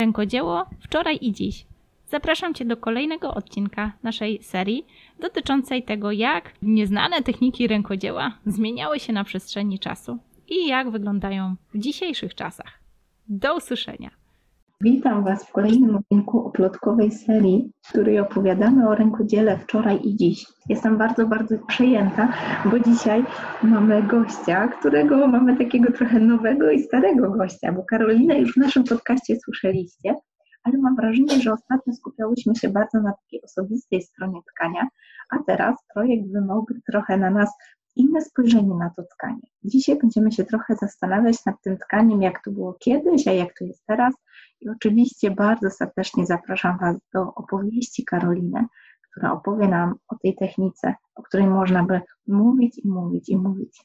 Rękodzieło wczoraj i dziś. Zapraszam Cię do kolejnego odcinka naszej serii dotyczącej tego, jak nieznane techniki rękodzieła zmieniały się na przestrzeni czasu i jak wyglądają w dzisiejszych czasach. Do usłyszenia. Witam Was w kolejnym odcinku oplotkowej serii, w której opowiadamy o rękodziele wczoraj i dziś. Jestem bardzo, bardzo przejęta, bo dzisiaj mamy gościa, którego mamy takiego trochę nowego i starego gościa, bo Karolinę już w naszym podcaście słyszeliście, ale mam wrażenie, że ostatnio skupiałyśmy się bardzo na takiej osobistej stronie tkania, a teraz projekt wymógł trochę na nas inne spojrzenie na to tkanie. Dzisiaj będziemy się trochę zastanawiać nad tym tkaniem, jak to było kiedyś, a jak to jest teraz. I oczywiście bardzo serdecznie zapraszam Was do opowieści Karoliny, która opowie nam o tej technice, o której można by mówić i mówić i mówić.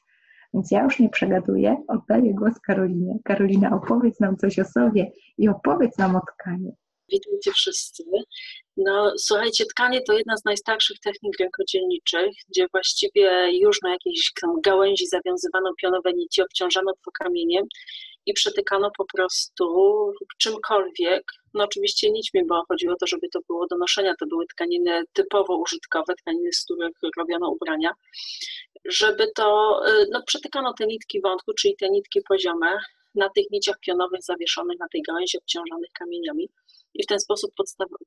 Więc ja już nie przegaduję, oddaję głos Karolinie. Karolina, opowiedz nam coś o sobie i opowiedz nam o tkaniu. Witajcie wszyscy. No, słuchajcie, tkanie to jedna z najstarszych technik rękodzielniczych, gdzie właściwie już na jakiejś gałęzi zawiązywano pionowe nici, obciążano to kamieniem i przetykano po prostu czymkolwiek. No oczywiście nićmi, bo chodziło o to, żeby to było do noszenia. To były tkaniny typowo użytkowe, tkaniny, z których robiono ubrania. Żeby to, y, no przetykano te nitki wątku, czyli te nitki poziome na tych niciach pionowych zawieszonych na tej gałęzi obciążonych kamieniami i w ten sposób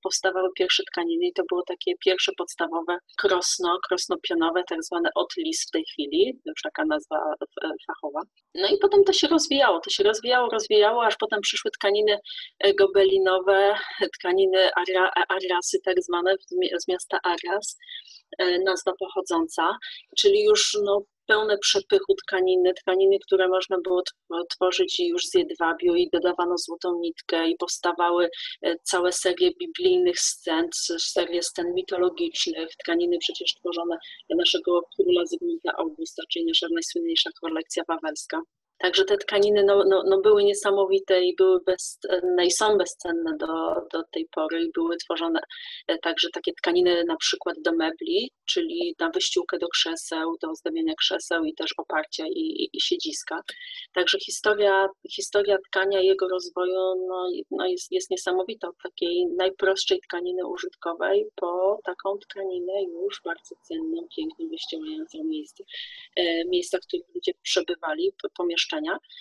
powstawały pierwsze tkaniny i to było takie pierwsze podstawowe krosno, krosno-pionowe, tak zwane otlis w tej chwili, już taka nazwa e, fachowa. No i potem to się rozwijało, to się rozwijało, rozwijało, aż potem przyszły tkaniny e, gobelinowe, tkaniny arrasy tak zwane z miasta Arras, e, nazwa pochodząca, czyli już no, pełne przepychu tkaniny, tkaniny, które można było tworzyć już z jedwabiu i dodawano złotą nitkę i powstawały e, całe serie biblijnych scen, serie scen mitologicznych, tkaniny przecież tworzone dla naszego króla Zygmunta Augusta, czyli nasza najsłynniejsza kolekcja wawelska. Także te tkaniny no, no, no były niesamowite i były bezcenne i są bezcenne do, do tej pory i były tworzone e, także takie tkaniny na przykład do mebli, czyli na wyściółkę do krzeseł, do ozdabiania krzeseł i też oparcia i, i, i siedziska. Także historia, historia tkania i jego rozwoju no, no jest, jest niesamowita od takiej najprostszej tkaniny użytkowej po taką tkaninę już bardzo cenną, piękną, wyścielającą miejsce, e, miejsca, w których ludzie przebywali,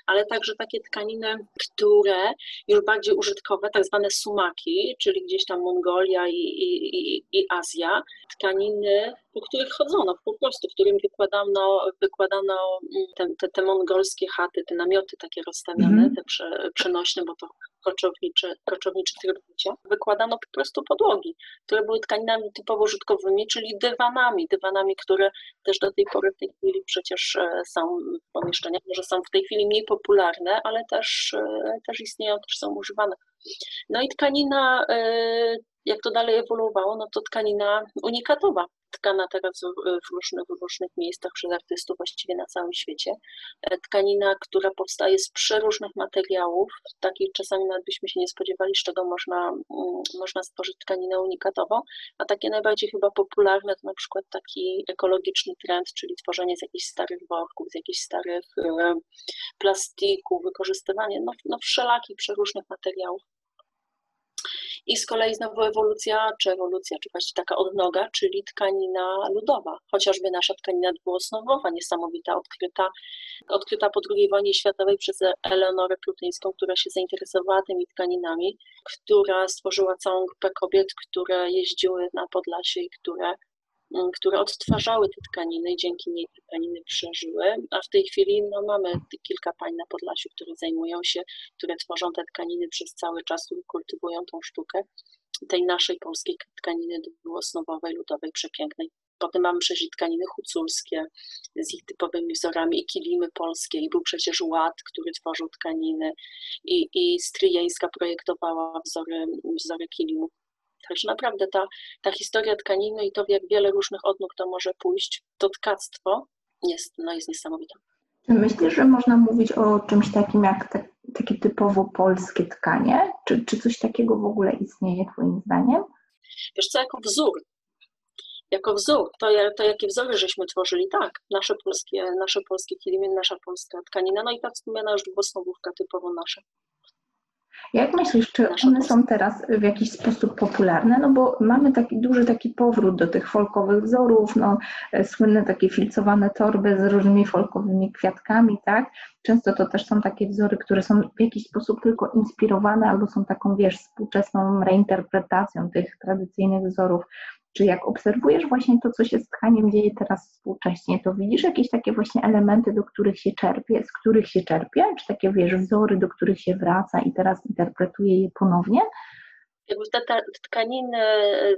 ale także takie tkaniny, które już bardziej użytkowe, tak zwane sumaki, czyli gdzieś tam Mongolia i, i, i Azja, tkaniny, po których chodzono po prostu, w którym wykładano, wykładano mm, te, te, te mongolskie chaty, te namioty takie rozstawiane, mm -hmm. te prze, przenośne, bo to koczowniczy, koczowniczy tryb życia, wykładano po prostu podłogi, które były tkaninami typowo użytkowymi, czyli dywanami, dywanami, które też do tej pory w tej chwili przecież e, są w pomieszczeniach, może są w tej chwili mniej popularne, ale też, e, też istnieją, też są używane. No i tkanina, e, jak to dalej ewoluowało, no to tkanina unikatowa, tkana teraz w różnych, w różnych miejscach przez artystów właściwie na całym świecie. E, tkanina, która powstaje z przeróżnych materiałów, takich czasami nawet byśmy się nie spodziewali, z czego można, mm, można stworzyć tkaninę unikatową, a takie najbardziej chyba popularne to na przykład taki ekologiczny trend, czyli tworzenie z jakichś starych worków, z jakichś starych e, plastików, wykorzystywanie no, no wszelakich przeróżnych materiałów. I z kolei znowu ewolucja, czy ewolucja, czy właściwie taka odnoga, czyli tkanina ludowa. Chociażby nasza tkanina dwuosnowowa, niesamowita, odkryta, odkryta po II wojnie światowej przez Eleonorę Plutyńską, która się zainteresowała tymi tkaninami, która stworzyła całą grupę kobiet, które jeździły na Podlasie i które które odtwarzały te tkaniny i dzięki niej te tkaniny przeżyły, a w tej chwili no, mamy kilka pań na Podlasiu, które zajmują się, które tworzą te tkaniny przez cały czas, które kultywują tą sztukę. Tej naszej polskiej tkaniny dwuosnowowej, ludowej, przepięknej. Potem mamy przecież tkaniny huculskie z ich typowymi wzorami. I kilimy polskie. I był przecież Ład, który tworzył tkaniny. I, i Stryjeńska projektowała wzory, wzory kilimów Także naprawdę ta, ta historia tkaniny i to, w jak wiele różnych odnóg to może pójść, to tkactwo jest, no, jest niesamowite. Myślisz, że można mówić o czymś takim jak te, takie typowo polskie tkanie? Czy, czy coś takiego w ogóle istnieje Twoim zdaniem? Wiesz co, jako wzór. Jako wzór, to, to jakie wzory żeśmy tworzyli, tak, nasze polskie, nasze polskie kilimy, nasza polska tkanina, no i ta wspomniana już dwusłowówka typowo nasza. Jak myślisz, czy one są teraz w jakiś sposób popularne? No bo mamy taki duży taki powrót do tych folkowych wzorów, no, e, słynne takie filcowane torby z różnymi folkowymi kwiatkami, tak? Często to też są takie wzory, które są w jakiś sposób tylko inspirowane albo są taką, wiesz, współczesną reinterpretacją tych tradycyjnych wzorów. Czy jak obserwujesz właśnie to, co się z tkaniem dzieje teraz współcześnie, to widzisz jakieś takie właśnie elementy, do których się czerpie, z których się czerpie? Czy takie, wiesz, wzory, do których się wraca i teraz interpretuje je ponownie? Jakby te, te tkaniny,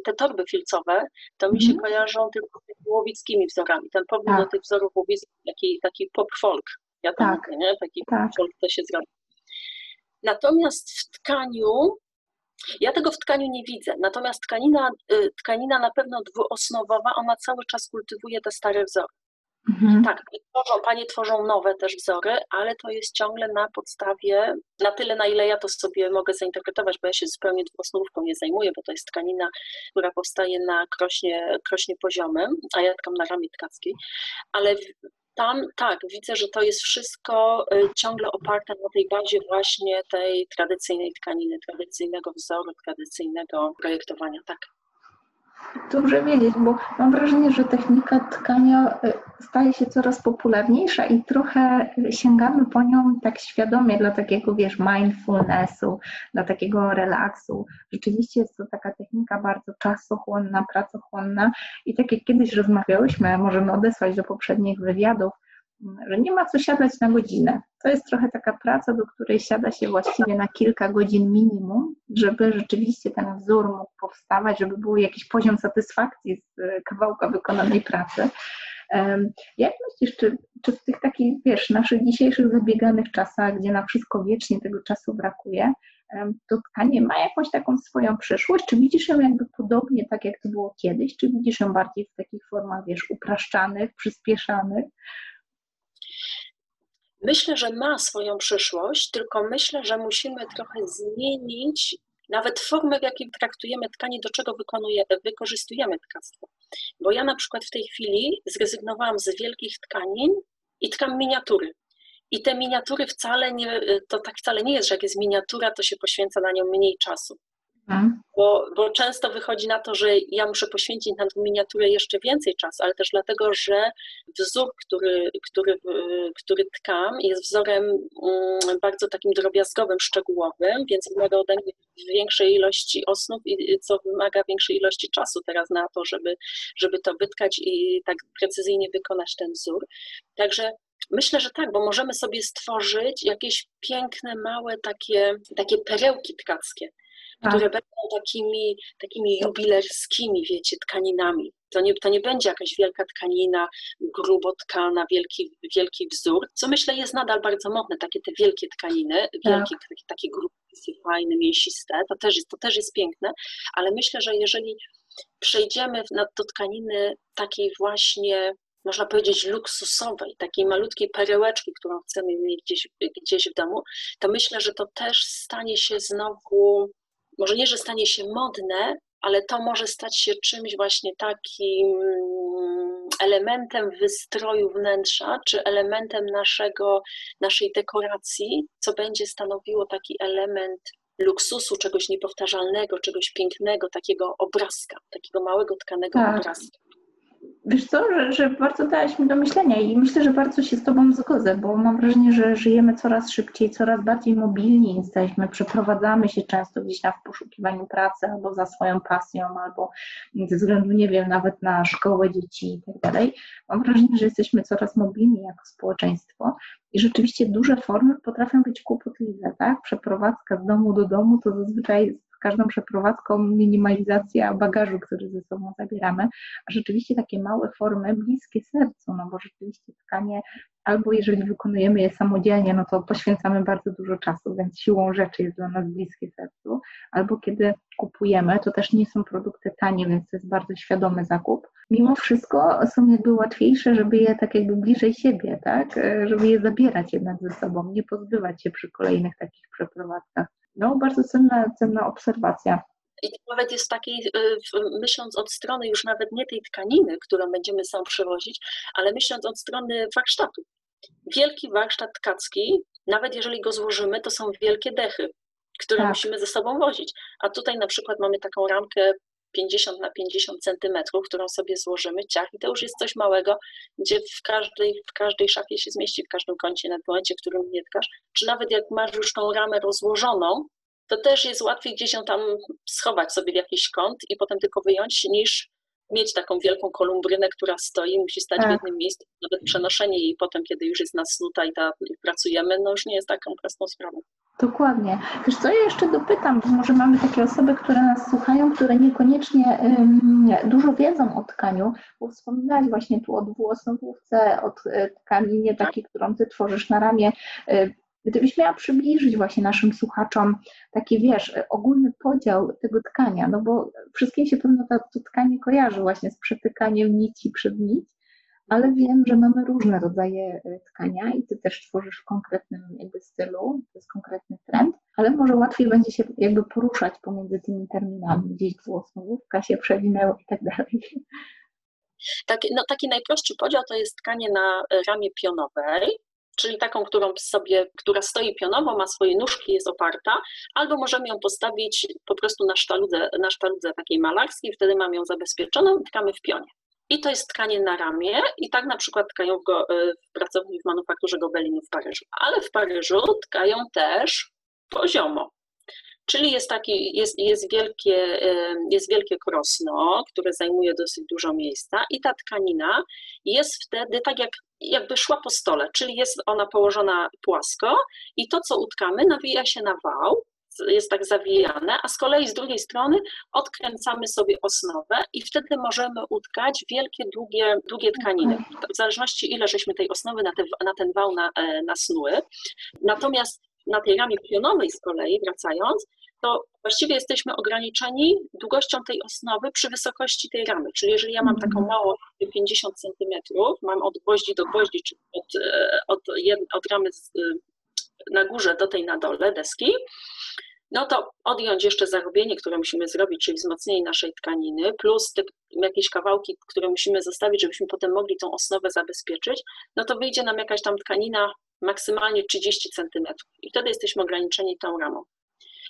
te torby filcowe, to mi się mm. kojarzą tylko z łowickimi wzorami. Ten powrót tak. do tych wzorów łowickich, taki, taki pop folk, ja tak. mówię, nie? Taki tak. pop folk to się zrobi. Natomiast w tkaniu ja tego w tkaniu nie widzę, natomiast tkanina, y, tkanina na pewno dwuosnowowa, ona cały czas kultywuje te stare wzory. Mhm. Tak, tworzą, panie tworzą nowe też wzory, ale to jest ciągle na podstawie, na tyle na ile ja to sobie mogę zainterpretować, bo ja się zupełnie dwuosnówką nie zajmuję, bo to jest tkanina, która powstaje na krośnie, krośnie poziomym, a ja tkam na ramie tkackiej, ale tam tak, widzę, że to jest wszystko y, ciągle oparte na tej bazie właśnie tej tradycyjnej tkaniny, tradycyjnego wzoru, tradycyjnego projektowania, tak. Dobrze wiedzieć, bo mam wrażenie, że technika tkania y, staje się coraz popularniejsza i trochę sięgamy po nią tak świadomie dla takiego, wiesz, mindfulnessu, dla takiego relaksu. Rzeczywiście jest to taka technika bardzo czasochłonna, pracochłonna i tak jak kiedyś rozmawiałyśmy, możemy odesłać do poprzednich wywiadów, że nie ma co siadać na godzinę. To jest trochę taka praca, do której siada się właściwie na kilka godzin minimum, żeby rzeczywiście ten wzór mógł powstawać, żeby był jakiś poziom satysfakcji z e, kawałka wykonanej pracy. Jak myślisz, czy, czy w tych takich, wiesz, naszych dzisiejszych zabieganych czasach, gdzie na wszystko wiecznie tego czasu brakuje, to tkanie ma jakąś taką swoją przyszłość? Czy widzisz ją jakby podobnie tak, jak to było kiedyś? Czy widzisz ją bardziej w takich formach, wiesz, upraszczanych, przyspieszanych? Myślę, że ma swoją przyszłość, tylko myślę, że musimy trochę zmienić nawet formę, w jakiej traktujemy tkanie, do czego wykorzystujemy tkactwo. Bo ja na przykład w tej chwili zrezygnowałam z wielkich tkanin i tkam miniatury. I te miniatury wcale nie, to tak wcale nie jest, że jak jest miniatura, to się poświęca na nią mniej czasu. Mhm. Bo, bo często wychodzi na to, że ja muszę poświęcić na tę miniaturę jeszcze więcej czasu, ale też dlatego, że wzór, który, który, który tkam, jest wzorem mm, bardzo takim drobiazgowym, szczegółowym, więc wymaga ode mnie większej ilości osnów, co wymaga większej ilości czasu teraz na to, żeby, żeby to wytkać i tak precyzyjnie wykonać ten wzór. Także Myślę, że tak, bo możemy sobie stworzyć jakieś piękne, małe takie, takie perełki tkackie tak. które będą takimi, takimi jubilerskimi, wiecie, tkaninami. To nie, to nie będzie jakaś wielka tkanina, grubo tkana, wielki, wielki wzór, co myślę jest nadal bardzo modne, takie te wielkie tkaniny, wielkie, tak. takie, takie grupy fajne, mięsiste, to też, jest, to też jest piękne, ale myślę, że jeżeli przejdziemy na, do tkaniny takiej właśnie można powiedzieć, luksusowej, takiej malutkiej perełeczki, którą chcemy mieć gdzieś, gdzieś w domu, to myślę, że to też stanie się znowu może nie, że stanie się modne, ale to może stać się czymś właśnie takim mm, elementem wystroju wnętrza, czy elementem naszego, naszej dekoracji, co będzie stanowiło taki element luksusu, czegoś niepowtarzalnego, czegoś pięknego, takiego obrazka, takiego małego tkanego tak. obrazka. Wiesz co, że, że, bardzo dałaś mi do myślenia i myślę, że bardzo się z Tobą zgodzę, bo mam wrażenie, że żyjemy coraz szybciej, coraz bardziej mobilni jesteśmy, przeprowadzamy się często gdzieś tam w poszukiwaniu pracy albo za swoją pasją, albo ze względu, nie wiem, nawet na szkołę dzieci i tak dalej. Mam wrażenie, że jesteśmy coraz mobilni jako społeczeństwo i rzeczywiście duże formy potrafią być kłopotliwe, tak? Przeprowadzka z domu do domu to zazwyczaj jest każdą przeprowadzką minimalizacja bagażu, który ze sobą zabieramy, a rzeczywiście takie małe formy bliskie sercu, no bo rzeczywiście tkanie albo jeżeli wykonujemy je samodzielnie, no to poświęcamy bardzo dużo czasu, więc siłą rzeczy jest dla nas bliskie sercu, albo kiedy kupujemy, to też nie są produkty tanie, więc to jest bardzo świadomy zakup. Mimo wszystko są jakby łatwiejsze, żeby je tak jakby bliżej siebie, tak, żeby je zabierać jednak ze sobą, nie pozbywać się przy kolejnych takich przeprowadzkach. No, bardzo cenna, cenna obserwacja. I to nawet jest takiej, y, myśląc od strony już nawet nie tej tkaniny, którą będziemy sam przewozić, ale myśląc od strony warsztatu. Wielki warsztat tkacki, nawet jeżeli go złożymy, to są wielkie dechy. które Tak. musimy ze sobą wozić. A tutaj na przykład mamy taką ramkę 50 na 50 centymetrów, którą sobie złożymy, ciach, i to już jest coś małego, gdzie w każdej, w każdej szafie się zmieści, w każdym kącie, na momencie, w którym nie tkasz, czy nawet jak masz już tą ramę rozłożoną, to też jest łatwiej gdzieś ją tam schować sobie w jakiś kąt i potem tylko wyjąć, niż mieć taką wielką kolumbrynę, która stoi, musi stać w Tak. jednym miejscu. Nawet przenoszenie jej potem, kiedy już jest nasnuta i, ta, i pracujemy, no już nie jest taką prostą sprawą. Dokładnie. Wiesz co, ja jeszcze dopytam, bo może mamy takie osoby, które nas słuchają, które niekoniecznie dużo wiedzą o tkaniu, bo wspominałaś właśnie tu o dwuosnowówce, o t- tkaninie takiej, którą Ty tworzysz na ramię. Y, Gdybyś miała przybliżyć właśnie naszym słuchaczom taki, wiesz, ogólny podział tego tkania, no bo wszystkim się pewno to, to tkanie kojarzy właśnie z przepykaniem nici przed nić, ale wiem, że mamy różne rodzaje e, tkania i ty też tworzysz w konkretnym jakby stylu, to jest konkretny trend, ale może łatwiej będzie się jakby poruszać pomiędzy tymi terminami, gdzieś dwuosnowówka się przewinęło i tak dalej. Taki, no, taki najprostszy podział to jest tkanie na e, ramię pionowej, czyli taką, którą sobie, która stoi pionowo, ma swoje nóżki, jest oparta, albo możemy ją postawić po prostu na sztaludze, na sztaludze takiej malarskiej, wtedy mamy ją zabezpieczoną i tkamy w pionie. I to jest tkanie na ramię. I tak na przykład tkają go, e, w pracowni w manufakturze Gobelinu w Paryżu. Ale w Paryżu tkają też poziomo. Czyli jest, taki, jest, jest, wielkie, e, jest wielkie krosno, które zajmuje dosyć dużo miejsca. I ta tkanina jest wtedy tak jak, jakby szła po stole, czyli jest ona położona płasko. I to, co utkamy, nawija się na wał, jest tak zawijane, a z kolei z drugiej strony odkręcamy sobie osnowę i wtedy możemy utkać wielkie, długie, długie tkaniny, w zależności ile żeśmy tej osnowy na, te, na ten wał na, e, nasnuły. Natomiast na tej ramie pionowej z kolei, wracając, to właściwie jesteśmy ograniczeni długością tej osnowy przy wysokości tej ramy. Czyli jeżeli ja mam taką małą 50 cm, mam od gwoździ do gwoździ, czyli od, e, od, od ramy z, na górze do tej na dole deski, no to odjąć jeszcze zarobienie, które musimy zrobić, czyli wzmocnienie naszej tkaniny, plus te jakieś kawałki, które musimy zostawić, żebyśmy potem mogli tą osnowę zabezpieczyć, no to wyjdzie nam jakaś tam tkanina maksymalnie 30 cm i wtedy jesteśmy ograniczeni tą ramą.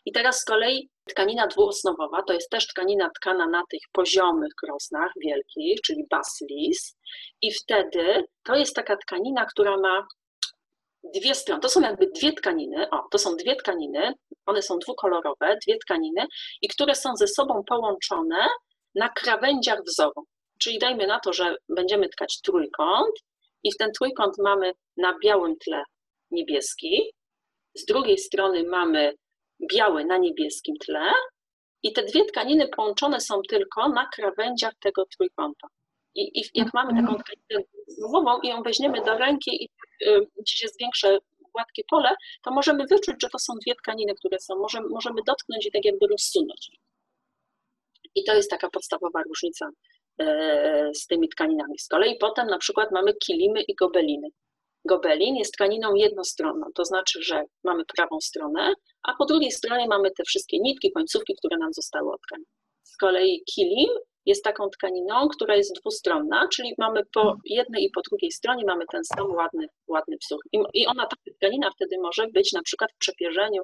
I teraz z kolei tkanina dwuosnowowa to jest też tkanina tkana na tych poziomych krosnach wielkich, czyli baslis i wtedy to jest taka tkanina, która ma dwie strony, to są jakby dwie tkaniny, o, to są dwie tkaniny, one są dwukolorowe, dwie tkaniny i które są ze sobą połączone na krawędziach wzoru. Czyli dajmy na to, że będziemy tkać trójkąt i w ten trójkąt mamy na białym tle niebieski, z drugiej strony mamy biały na niebieskim tle i te dwie tkaniny połączone są tylko na krawędziach tego trójkąta. I, i jak mamy taką tkaninę znowową i ją weźmiemy do ręki i y, gdzieś jest większe, gładkie pole, to możemy wyczuć, że to są dwie tkaniny, które są, możemy, możemy dotknąć i tak jakby rozsunąć. I to jest taka podstawowa różnica e, z tymi tkaninami. Z kolei potem na przykład mamy kilimy i gobeliny. Gobelin jest tkaniną jednostronną, to znaczy, że mamy prawą stronę, a po drugiej stronie mamy te wszystkie nitki, końcówki, które nam zostały od tkani. Z kolei kilim jest taką tkaniną, która jest dwustronna, czyli mamy po jednej i po drugiej stronie mamy ten sam ładny, ładny wzór. I, ona, ta tkanina wtedy może być na przykład w przepierzeniu,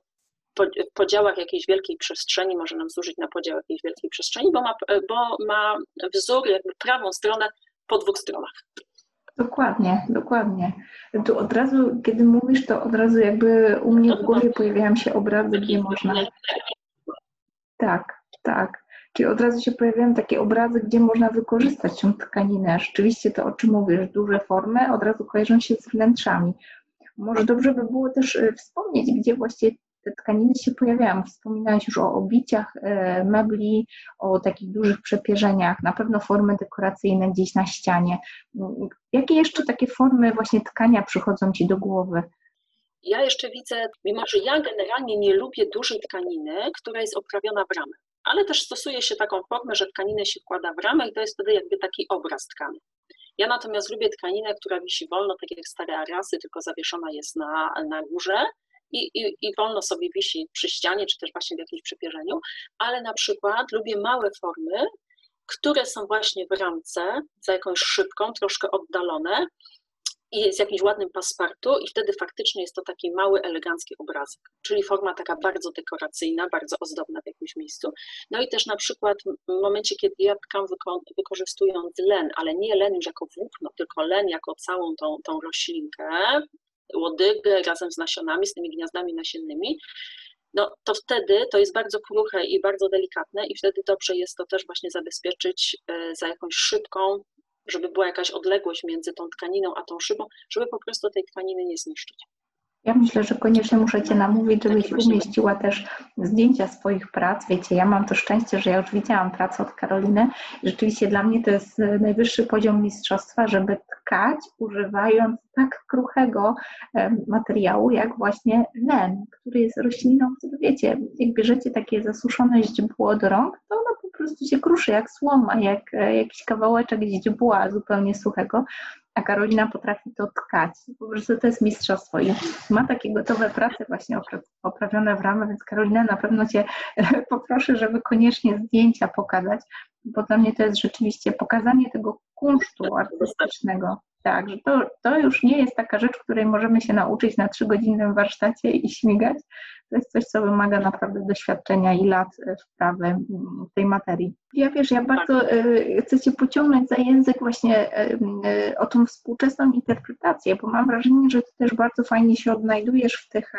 w podziałach jakiejś wielkiej przestrzeni, może nam służyć na podział jakiejś wielkiej przestrzeni, bo ma, bo ma wzór jakby prawą stronę po dwóch stronach. Dokładnie, dokładnie. Tu od razu, kiedy mówisz, to od razu jakby u mnie w głowie pojawiają się obrazy, gdzie można. Tak, tak. Czyli od razu się pojawiają takie obrazy, gdzie można wykorzystać tą tkaninę. Rzeczywiście to, o czym mówisz, duże formy, od razu kojarzą się z wnętrzami. Może dobrze by było też y, wspomnieć, gdzie właściwie te tkaniny się pojawiają. Wspominałeś już o obiciach y, mebli, o takich dużych przepierzeniach, na pewno formy dekoracyjne gdzieś na ścianie. Jakie jeszcze takie formy właśnie tkania przychodzą Ci do głowy? Ja jeszcze widzę, mimo że ja generalnie nie lubię dużej tkaniny, która jest oprawiona w ramę, ale też stosuje się taką formę, że tkaninę się wkłada w ramę i to jest wtedy jakby taki obraz tkany. Ja natomiast lubię tkaninę, która wisi wolno, tak jak stare arasy, tylko zawieszona jest na, na górze i, i, i wolno sobie wisi przy ścianie, czy też właśnie w jakimś przepierzeniu, ale na przykład lubię małe formy, które są właśnie w ramce, za jakąś szybką, troszkę oddalone i z jakimś ładnym paspartu i wtedy faktycznie jest to taki mały, elegancki obrazek, czyli forma taka bardzo dekoracyjna, bardzo ozdobna w jakimś miejscu. No i też na przykład w momencie, kiedy ja tkam wykorzystując len, ale nie len już jako włókno, tylko len jako całą tą, tą roślinkę, łodygę razem z nasionami, z tymi gniazdami nasiennymi, no to wtedy to jest bardzo kruche i bardzo delikatne i wtedy dobrze jest to też właśnie zabezpieczyć e, za jakąś szybką, żeby była jakaś odległość między tą tkaniną a tą szybą, żeby po prostu tej tkaniny nie zniszczyć. Ja myślę, że koniecznie muszę Cię namówić, żebyś umieściła też zdjęcia swoich prac. Wiecie, ja mam to szczęście, że ja już widziałam pracę od Karoliny. Rzeczywiście dla mnie to jest e, najwyższy poziom mistrzostwa, żeby tkać używając tak kruchego materiału, jak właśnie len, który jest rośliną, który wiecie, jak bierzecie takie zasuszone źdźbło do rąk, to ono po prostu się kruszy jak słoma, jak e, jakiś kawałeczek źdźbła zupełnie suchego a Karolina potrafi to tkać. Po prostu to jest mistrzostwo i ma takie gotowe prace właśnie oprawione w ramach, więc Karolina na pewno Cię poproszę, żeby koniecznie zdjęcia pokazać, bo dla mnie to jest rzeczywiście pokazanie tego kunsztu artystycznego. Tak, że to, to już nie jest taka rzecz, której możemy się nauczyć na trzygodzinnym warsztacie i śmigać. To jest coś, co wymaga naprawdę doświadczenia i lat wprawy mm, w tej materii. Ja wiesz, ja bardzo y, chcę Cię pociągnąć za język właśnie y, o tą współczesną interpretację, bo mam wrażenie, że Ty też bardzo fajnie się odnajdujesz w tych,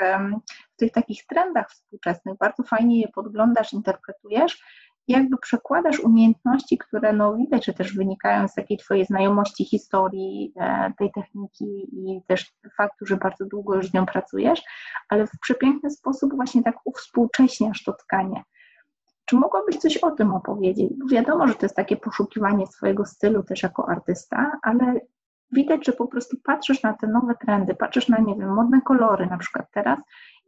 w tych takich trendach współczesnych, bardzo fajnie je podglądasz, interpretujesz jakby przekładasz umiejętności, które no widać, że też wynikają z takiej Twojej znajomości historii e, tej techniki i też faktu, że bardzo długo już z nią pracujesz, ale w przepiękny sposób właśnie tak uwspółcześniasz to tkanie. Czy mogłabyś coś o tym opowiedzieć? Bo wiadomo, że to jest takie poszukiwanie swojego stylu też jako artysta, ale widać, że po prostu patrzysz na te nowe trendy, patrzysz na, nie wiem, modne kolory na przykład teraz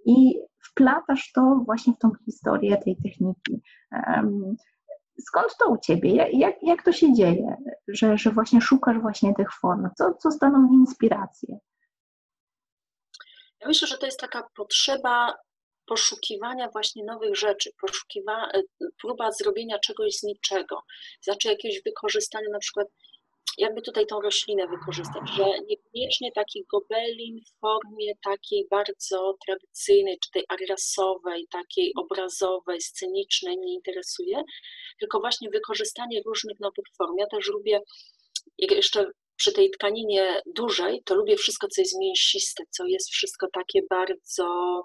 i wplatasz to właśnie w tą historię tej techniki. Skąd to u Ciebie? Jak, jak to się dzieje, że, że właśnie szukasz właśnie tych form? Co, co stanowi inspirację? Ja myślę, że to jest taka potrzeba poszukiwania właśnie nowych rzeczy, poszukiwa, próba zrobienia czegoś z niczego, znaczy jakiegoś wykorzystania na przykład jakby tutaj tą roślinę wykorzystać, że niekoniecznie taki gobelin w formie takiej bardzo tradycyjnej, czy tej ariasowej, takiej obrazowej, scenicznej mnie interesuje, tylko właśnie wykorzystanie różnych nowych form. Ja też lubię jeszcze przy tej tkaninie dużej, to lubię wszystko, co jest mięsiste, co jest wszystko takie bardzo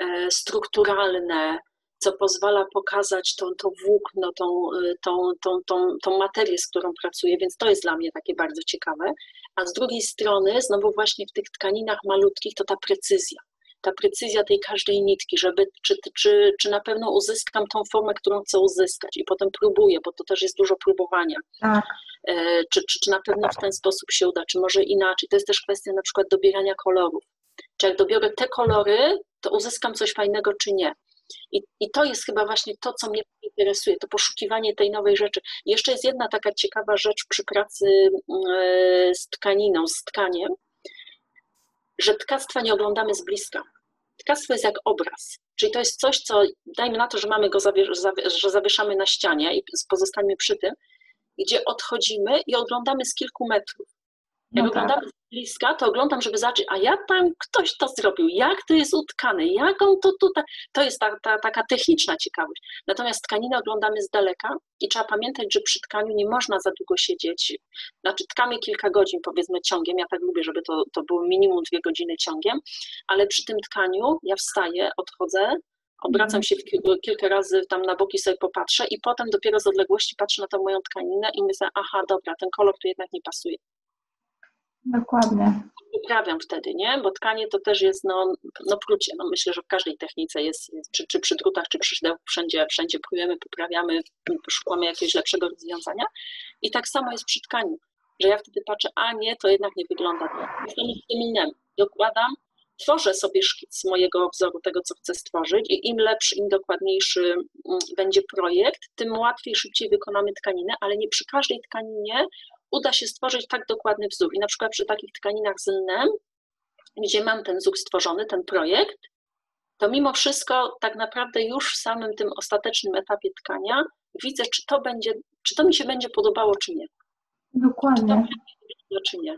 e, strukturalne, co pozwala pokazać tą, to włókno, tą, y, tą, tą, tą, tą materię, z którą pracuję, więc to jest dla mnie takie bardzo ciekawe. A z drugiej strony, znowu właśnie w tych tkaninach malutkich, to ta precyzja. Ta precyzja tej każdej nitki, żeby, czy, czy, czy na pewno uzyskam tą formę, którą chcę uzyskać i potem próbuję, bo to też jest dużo próbowania. Tak. E, czy, czy, czy na pewno w ten sposób się uda, czy może inaczej. To jest też kwestia na przykład dobierania kolorów. Czy jak dobiorę te kolory, to uzyskam coś fajnego, czy nie. I, I to jest chyba właśnie to, co mnie interesuje, to poszukiwanie tej nowej rzeczy. Jeszcze jest jedna taka ciekawa rzecz przy pracy e, z tkaniną, z tkaniem, że tkactwa nie oglądamy z bliska. Tkactwo jest jak obraz, czyli to jest coś, co dajmy na to, że mamy go, że zawieszamy na ścianie i pozostańmy przy tym, gdzie odchodzimy i oglądamy z kilku metrów. Jak no oglądamy tak. z bliska, to oglądam, żeby zobaczyć, a jak tam ktoś to zrobił, jak to jest utkane, jak on to tutaj. To jest ta, ta, taka techniczna ciekawość. Natomiast tkaninę oglądamy z daleka i trzeba pamiętać, że przy tkaniu nie można za długo siedzieć. Znaczy, tkamy kilka godzin, powiedzmy, ciągiem. Ja tak lubię, żeby to, to było minimum dwie godziny ciągiem, ale przy tym tkaniu ja wstaję, odchodzę, Obracam mhm. się kilka razy tam na boki sobie popatrzę i potem dopiero z odległości patrzę na tą moją tkaninę i myślę, aha, dobra, ten kolor tu jednak nie pasuje. Dokładnie. Uprawiam wtedy, nie? Bo tkanie to też jest, no, no prucie. No myślę, że w każdej technice jest, czy, czy przy drutach, czy przy szydełku, wszędzie, wszędzie poprawiamy, szukamy jakiegoś lepszego rozwiązania. I tak samo jest przy tkaniu, że ja wtedy patrzę, a nie, to jednak nie wygląda tak. Jestem feminem. Dokładam, tworzę sobie szkic mojego wzoru, tego, co chcę stworzyć i im lepszy, im dokładniejszy mm, będzie projekt, tym łatwiej, szybciej wykonamy tkaninę, ale nie przy każdej tkaninie uda się stworzyć tak dokładny wzór. I na przykład przy takich tkaninach z lnem, gdzie mam ten wzór stworzony, ten projekt, to mimo wszystko tak naprawdę już w samym tym ostatecznym etapie tkania widzę, czy to będzie, czy to mi się będzie podobało, czy nie. Dokładnie. Czy, to, czy nie.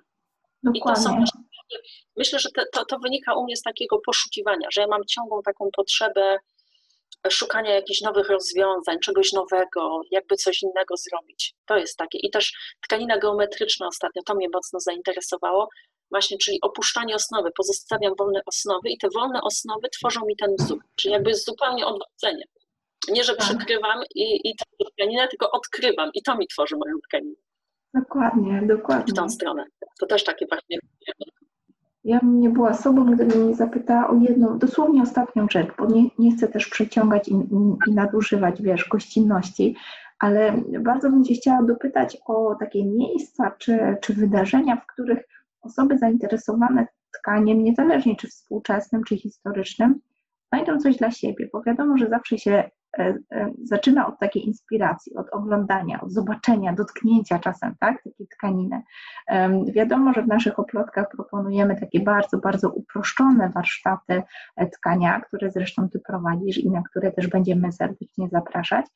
I to są myślę, że to, to, to wynika u mnie z takiego poszukiwania, że ja mam ciągłą taką potrzebę szukania jakichś nowych rozwiązań, czegoś nowego, jakby coś innego zrobić. To jest takie. I też tkanina geometryczna ostatnio, to mnie mocno zainteresowało, właśnie, czyli opuszczanie osnowy, pozostawiam wolne osnowy i te wolne osnowy tworzą mi ten wzór, czyli jakby zupełnie odwrócenie. Nie, że tak. przykrywam i, i tę tkaninę, tylko odkrywam i to mi tworzy moją tkaninę. Dokładnie, dokładnie. W tą stronę. To też takie właśnie ja bym nie była sobą, gdybym mnie zapytała o jedną, dosłownie ostatnią rzecz, bo nie, nie chcę też przeciągać i, i, nadużywać, wiesz, gościnności, ale bardzo bym Cię chciała dopytać o takie miejsca czy, czy wydarzenia, w których osoby zainteresowane tkaniem, niezależnie czy współczesnym, czy historycznym, znajdą coś dla siebie, bo wiadomo, że zawsze się zaczyna od takiej inspiracji, od oglądania, od zobaczenia, dotknięcia czasem, tak, takiej tkaniny. Wiadomo, że w naszych oplotkach proponujemy takie bardzo, bardzo uproszczone warsztaty e, tkania, które zresztą Ty prowadzisz i na które też będziemy serdecznie zapraszać,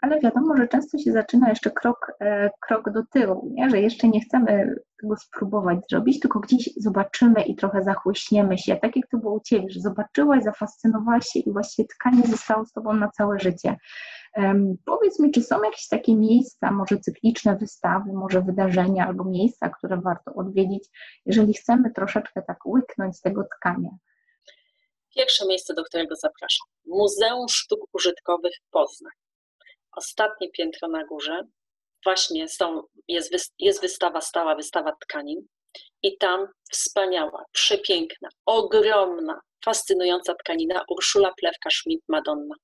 ale wiadomo, że często się zaczyna jeszcze krok, e, krok do tyłu, nie? że jeszcze nie chcemy tego spróbować zrobić, tylko gdzieś zobaczymy i trochę zachłyśniemy się, tak jak to było u Ciebie, że zobaczyłaś, zafascynowałaś się i właściwie tkanie zostało z Tobą na całe życie. Um, powiedz mi, czy są jakieś takie miejsca, może cykliczne wystawy, może wydarzenia albo miejsca, które warto odwiedzić, jeżeli chcemy troszeczkę tak łyknąć tego tkania? Pierwsze miejsce, do którego zapraszam. Muzeum Sztuk Użytkowych Poznań ostatnie piętro na górze, właśnie są, jest, jest wystawa stała, wystawa tkanin i tam wspaniała, przepiękna, ogromna, fascynująca tkanina Urszula Plewka-Schmidt Madonna.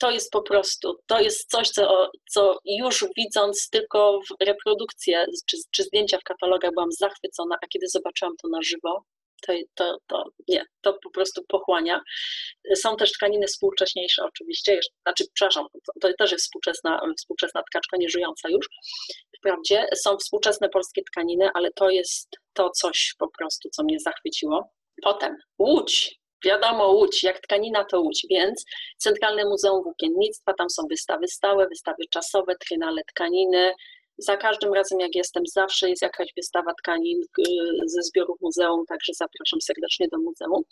To jest po prostu, to jest coś, co, co już widząc tylko w reprodukcję czy, czy zdjęcia w katalogach byłam zachwycona, a kiedy zobaczyłam to na żywo, to, to, to nie, to po prostu pochłania. Są też tkaniny współcześniejsze oczywiście, znaczy, przepraszam, to, też jest współczesna, współczesna tkaczka, nie żyjąca już, wprawdzie. Są współczesne polskie tkaniny, ale to jest to coś po prostu, co mnie zachwyciło. Potem Łódź, wiadomo Łódź, jak tkanina to Łódź, więc Centralne Muzeum Włókiennictwa, tam są wystawy stałe, wystawy czasowe, trynale tkaniny, za każdym razem, jak jestem, zawsze jest jakaś wystawa tkanin y, ze zbiorów muzeum, także zapraszam serdecznie do muzeum.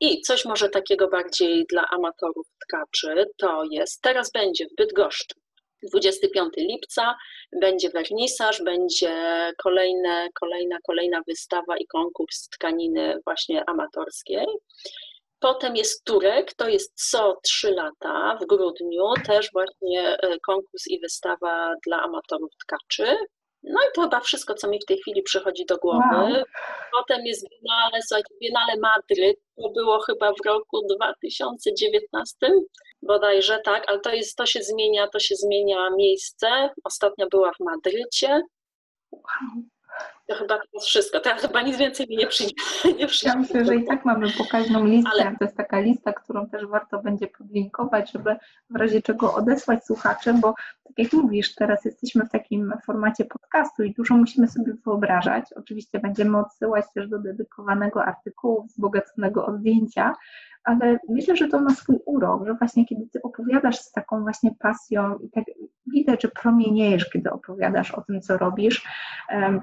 I coś może takiego bardziej dla amatorów tkaczy, to jest, teraz będzie w Bydgoszczy, 25 lipca, będzie wernisaż, będzie kolejne, kolejna, kolejna wystawa i konkurs tkaniny właśnie amatorskiej. Potem jest Turek, to jest co trzy lata w grudniu, też właśnie e, konkurs i wystawa dla amatorów tkaczy. No i to chyba wszystko, co mi w tej chwili przychodzi do głowy. Wow. Potem jest Biennale, słuchajcie, Biennale Madryt, to było chyba w roku 2019, bodajże tak, ale to, jest, to się zmienia, to się zmienia miejsce. Ostatnia była w Madrycie. Wow. To chyba to jest wszystko. Teraz chyba nic więcej mi nie przyjdzie. Nie przyjdzie. Ja myślę, że i tak mamy pokaźną listę. Ale... To jest taka lista, którą też warto będzie podlinkować, żeby w razie czego odesłać słuchaczy, bo tak jak mówisz, teraz jesteśmy w takim formacie podcastu i dużo musimy sobie wyobrażać. Oczywiście będziemy odsyłać też do dedykowanego artykułu wzbogaconego o zdjęcia, ale myślę, że to ma swój urok, że właśnie kiedy ty opowiadasz z taką właśnie pasją i tak widać, że promieniejesz, kiedy opowiadasz o tym, co robisz,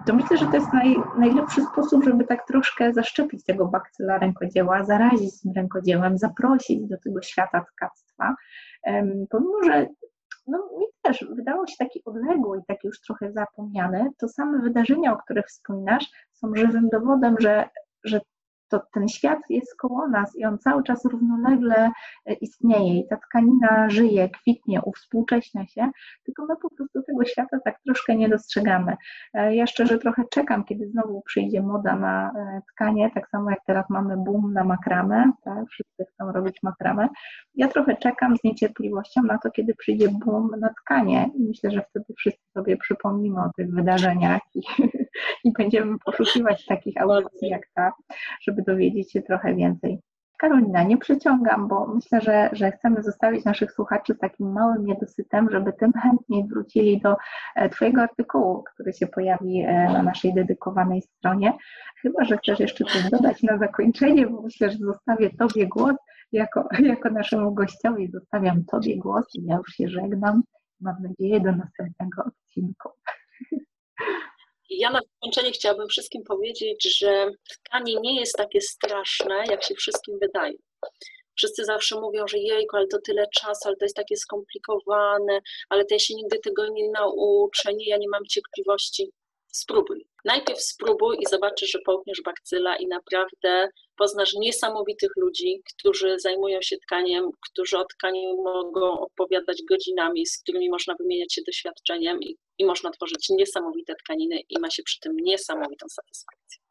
to myślę, że to jest naj, najlepszy sposób, żeby tak troszkę zaszczepić tego bakcyla rękodzieła, zarazić tym rękodziełem, zaprosić do tego świata tkactwa, pomimo, że no, mi też wydało się taki odległy i taki już trochę zapomniany, to same wydarzenia, o których wspominasz, są żywym dowodem, że, że to ten świat jest koło nas i on cały czas równolegle e, istnieje i ta tkanina żyje, kwitnie, uwspółcześnia się, tylko my po prostu tego świata tak troszkę nie dostrzegamy. E, ja szczerze trochę czekam, kiedy znowu przyjdzie moda na e, tkanie, tak samo jak teraz mamy boom na makramę, tak? wszyscy chcą robić makramę. Ja trochę czekam z niecierpliwością na to, kiedy przyjdzie boom na tkanie i myślę, że wtedy wszyscy sobie przypomnimy o tych wydarzeniach i, i będziemy poszukiwać takich audycji jak ta, żeby dowiedzieć się trochę więcej. Karolina, nie przeciągam, bo myślę, że, że chcemy zostawić naszych słuchaczy z takim małym niedosytem, żeby tym chętniej wrócili do e, Twojego artykułu, który się pojawi e, na naszej dedykowanej stronie. Chyba, że chcesz jeszcze coś dodać na zakończenie, bo myślę, że zostawię Tobie głos jako, jako naszemu gościowi. Zostawiam Tobie głos i ja już się żegnam. Mam nadzieję do następnego odcinku. Ja na zakończenie chciałabym wszystkim powiedzieć, że tkanie nie jest takie straszne, jak się wszystkim wydaje. Wszyscy zawsze mówią, że jejku, ale to tyle czasu, ale to jest takie skomplikowane, ale to ja się nigdy tego nie nauczę, nie, ja nie mam cierpliwości. Spróbuj. Najpierw spróbuj i zobaczysz, że połkniesz bakcyla i naprawdę poznasz niesamowitych ludzi, którzy zajmują się tkaniem, którzy o tkaniu mogą opowiadać godzinami, z którymi można wymieniać się doświadczeniem i, i można tworzyć niesamowite tkaniny i ma się przy tym niesamowitą satysfakcję.